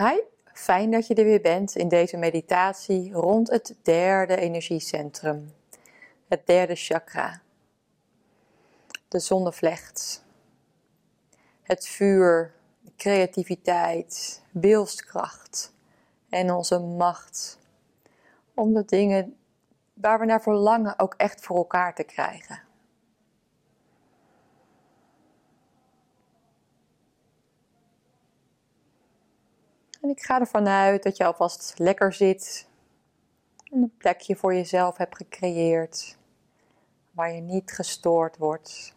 Hi, fijn dat je er weer bent in deze meditatie rond het derde energiecentrum, het derde chakra, de zonnevlecht, het vuur, creativiteit, wilskracht en onze macht om de dingen waar we naar verlangen ook echt voor elkaar te krijgen. En ik ga ervan uit dat je alvast lekker zit. En een plekje voor jezelf hebt gecreëerd. Waar je niet gestoord wordt.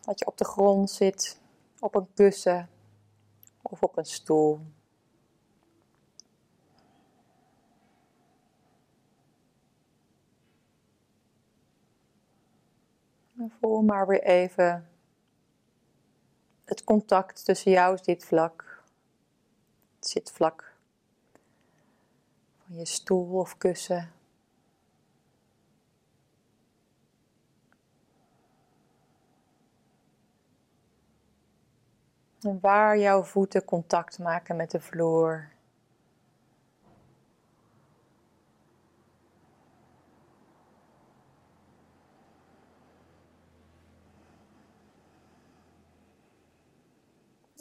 Dat je op de grond zit, op een kussen of op een stoel. En voel maar weer even het contact tussen jou zitvlak, het zitvlak van je stoel of kussen. En waar jouw voeten contact maken met de vloer.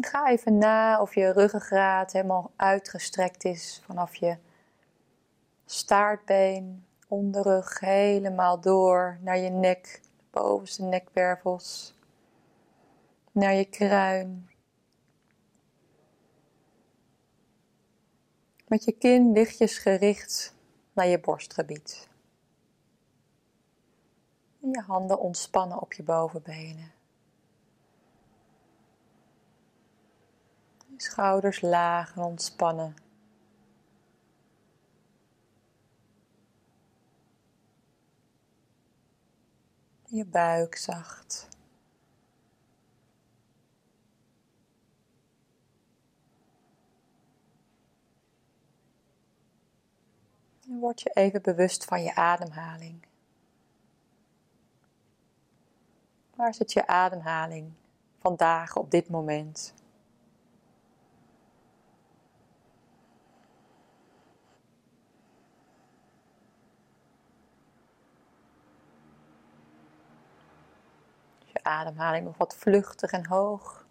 Ga even na of je ruggengraat helemaal uitgestrekt is vanaf je staartbeen, onderrug helemaal door naar je nek, de bovenste nekwervels, naar je kruin. Met je kin lichtjes gericht naar je borstgebied. En je handen ontspannen op je bovenbenen. Schouders laag en ontspannen. Je buik zacht. En word je even bewust van je ademhaling. Waar zit je ademhaling vandaag op dit moment? Ademhaling nog wat vluchtig en hoog.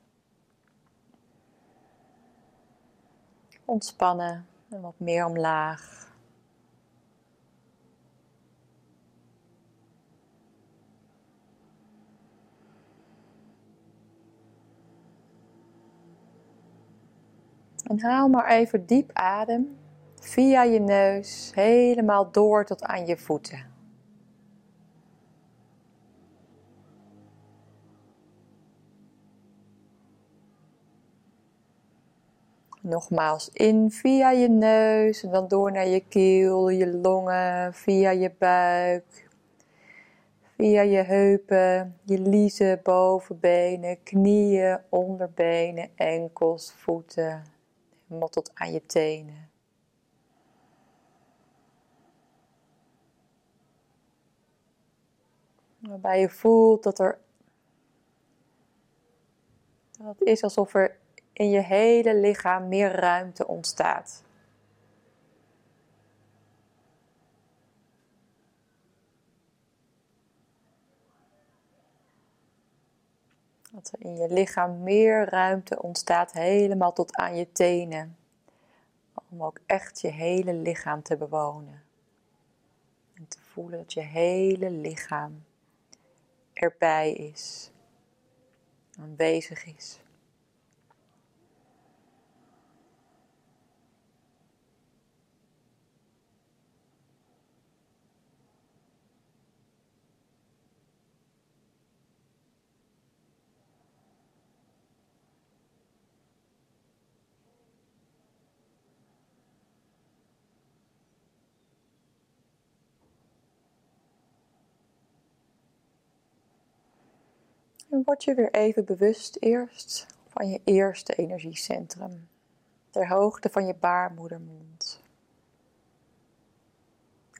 Ontspannen en wat meer omlaag. En haal maar even diep adem via je neus helemaal door tot aan je voeten. Nogmaals in via je neus en dan door naar je keel, je longen, via je buik, via je heupen, je liezen, bovenbenen, knieën, onderbenen, enkels, voeten, helemaal tot aan je tenen. Waarbij je voelt dat er. Dat is alsof er in je hele lichaam meer ruimte ontstaat. Dat er in je lichaam meer ruimte ontstaat, helemaal tot aan je tenen. Om ook echt je hele lichaam te bewonen. En te voelen dat je hele lichaam erbij is, aanwezig is. En word je weer even bewust eerst van je eerste energiecentrum, ter hoogte van je baarmoedermond.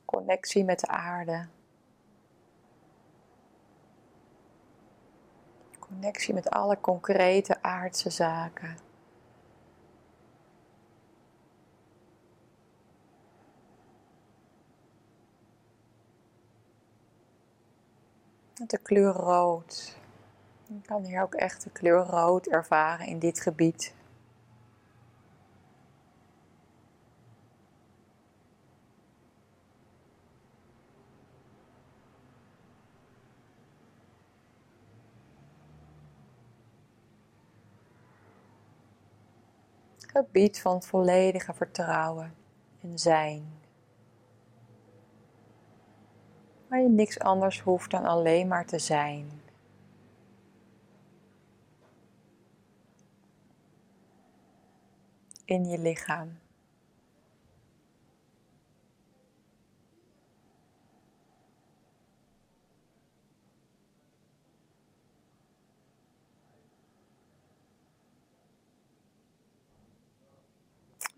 Connectie met de aarde. Connectie met alle concrete aardse zaken. Met de kleur rood. Je kan hier ook echt de kleur rood ervaren in dit gebied. Gebied van volledige vertrouwen en zijn. Waar je niks anders hoeft dan alleen maar te zijn. In je lichaam.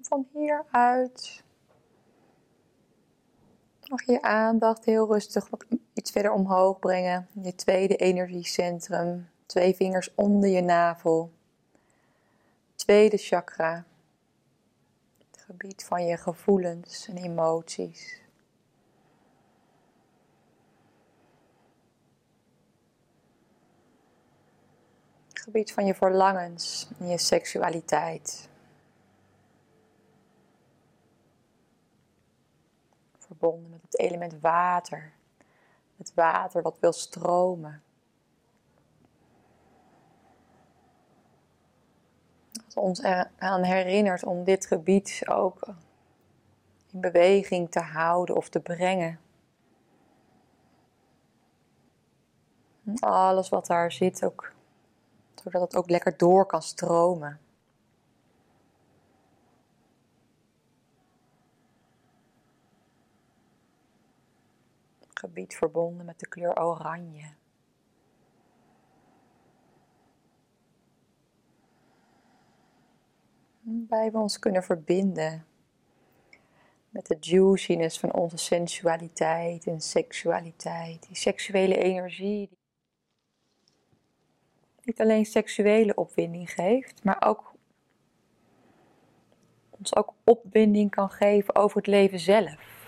Van hieruit mag je aandacht heel rustig iets verder omhoog brengen. Je tweede energiecentrum. Twee vingers onder je navel. Tweede chakra. Gebied van je gevoelens en emoties. Gebied van je verlangens en je seksualiteit. verbonden met het element water. Het water wat wil stromen. Ons eraan herinnert om dit gebied ook in beweging te houden of te brengen. Alles wat daar zit ook, zodat het ook lekker door kan stromen. gebied verbonden met de kleur oranje. Waarbij we ons kunnen verbinden met de juiciness van onze sensualiteit en seksualiteit. Die seksuele energie. Die niet alleen seksuele opwinding geeft, maar ook ons ook opwinding kan geven over het leven zelf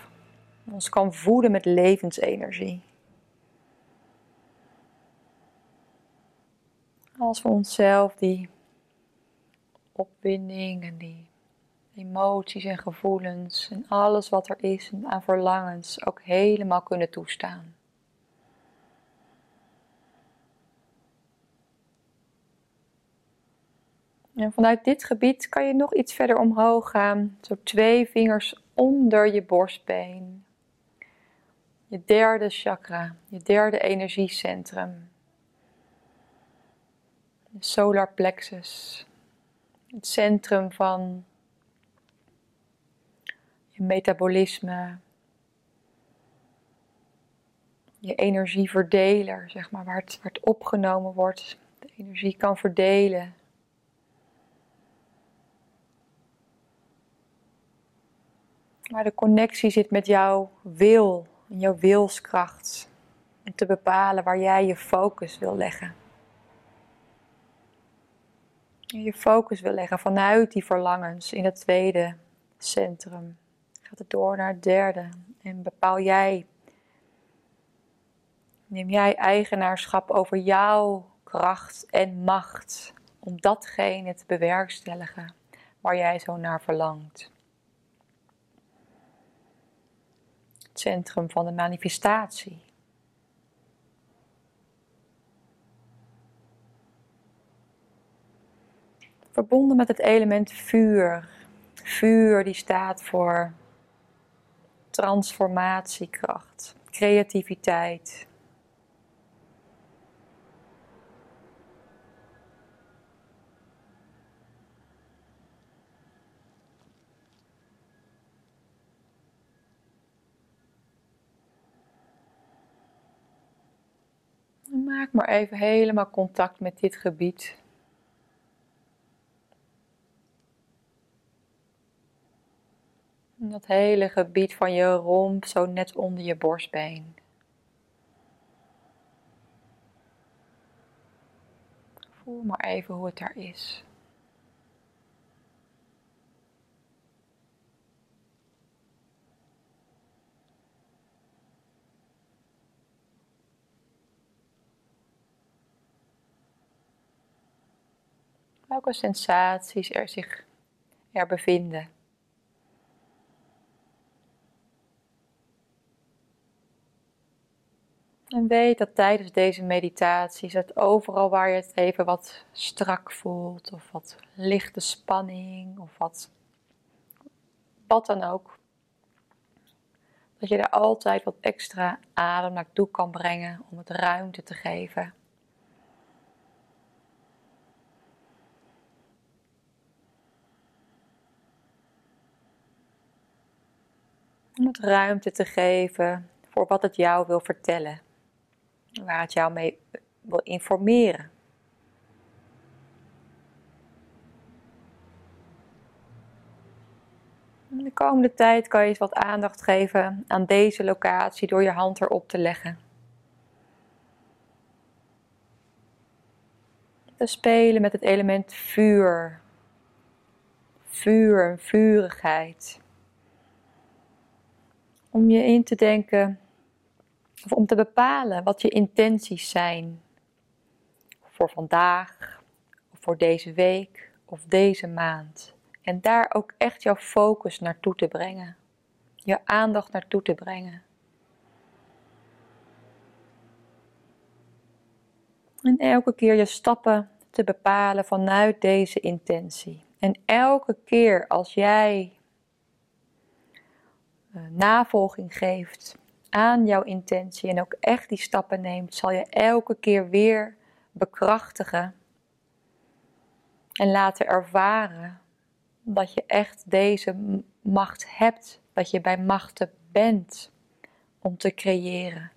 ons kan voeden met levensenergie. Als we onszelf die opwinding en die emoties en gevoelens en alles wat er is aan verlangens ook helemaal kunnen toestaan. En vanuit dit gebied kan je nog iets verder omhoog gaan, zo twee vingers onder je borstbeen je derde chakra, je derde energiecentrum. De solar plexus. Het centrum van je metabolisme. Je energieverdeler, zeg maar, waar het, opgenomen wordt. De energie kan verdelen. Maar de connectie zit met jouw wil, en jouw wilskracht. Om te bepalen waar jij je focus wil leggen. Je focus wil leggen vanuit die verlangens in het tweede centrum. Gaat het door naar het derde. En bepaal jij, neem jij eigenaarschap over jouw kracht en macht om datgene te bewerkstelligen waar jij zo naar verlangt. het centrum van de manifestatie. Verbonden met het element vuur. Vuur die staat voor transformatiekracht, creativiteit, Maak maar even helemaal contact met dit gebied. Dat hele gebied van je romp, zo net onder je borstbeen. Voel maar even hoe het daar is. Welke sensaties er zich er bevinden. En weet dat tijdens deze meditaties, dat overal waar je het even wat strak voelt, of wat lichte spanning, of wat, wat dan ook, dat je er altijd wat extra adem naartoe kan brengen om het ruimte te geven. Om het ruimte te geven voor wat het jou wil vertellen waar het jou mee wil informeren. De komende tijd kan je eens wat aandacht geven aan deze locatie door je hand erop te leggen. Te spelen met het element vuur. Vuur en vurigheid. Om je in te denken of om te bepalen wat je intenties zijn. Voor vandaag, of voor deze week, of deze maand. En daar ook echt jouw focus naartoe te brengen. Je aandacht naartoe te brengen. En elke keer je stappen te bepalen vanuit deze intentie. En elke keer als jij eh, navolging geeft aan jouw intentie en ook echt die stappen neemt, zal je elke keer weer bekrachtigen en laten ervaren dat je echt deze macht hebt, dat je bij machten bent om te creëren,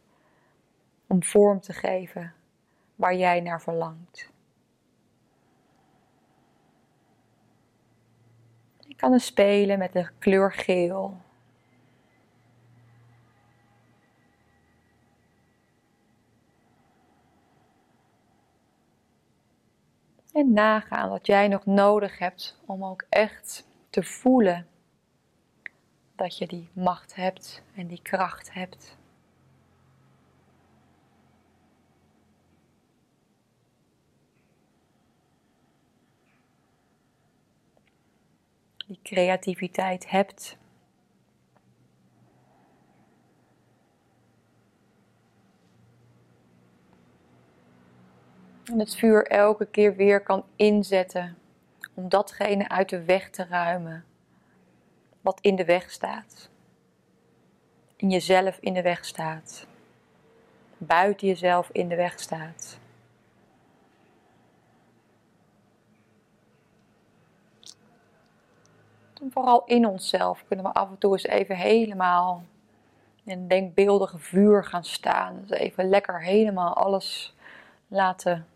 om vorm te geven waar jij naar verlangt. Je kan er spelen met de kleur geel En nagaan wat jij nog nodig hebt om ook echt te voelen dat je die macht hebt en die kracht hebt. Die creativiteit hebt. En het vuur elke keer weer kan inzetten om datgene uit de weg te ruimen wat in de weg staat. In jezelf in de weg staat. Buiten jezelf in de weg staat. En vooral in onszelf kunnen we af en toe eens even helemaal in een denkbeeldige vuur gaan staan. Dus even lekker helemaal alles laten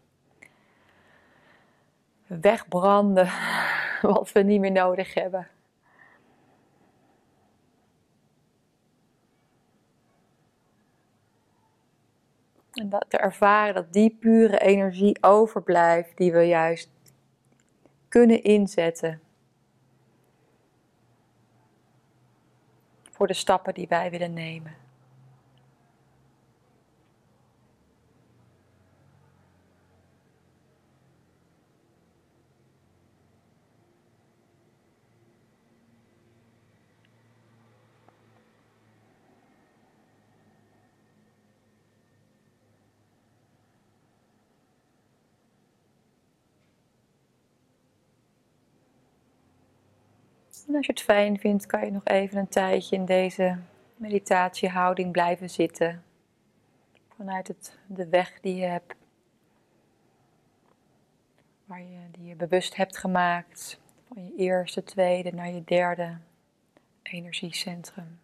wegbranden wat we niet meer nodig hebben. En dat te ervaren dat die pure energie overblijft die we juist kunnen inzetten voor de stappen die wij willen nemen. En als je het fijn vindt, kan je nog even een tijdje in deze meditatiehouding blijven zitten. Vanuit het, de weg die je hebt, waar je, die je bewust hebt gemaakt. Van je eerste, tweede naar je derde energiecentrum.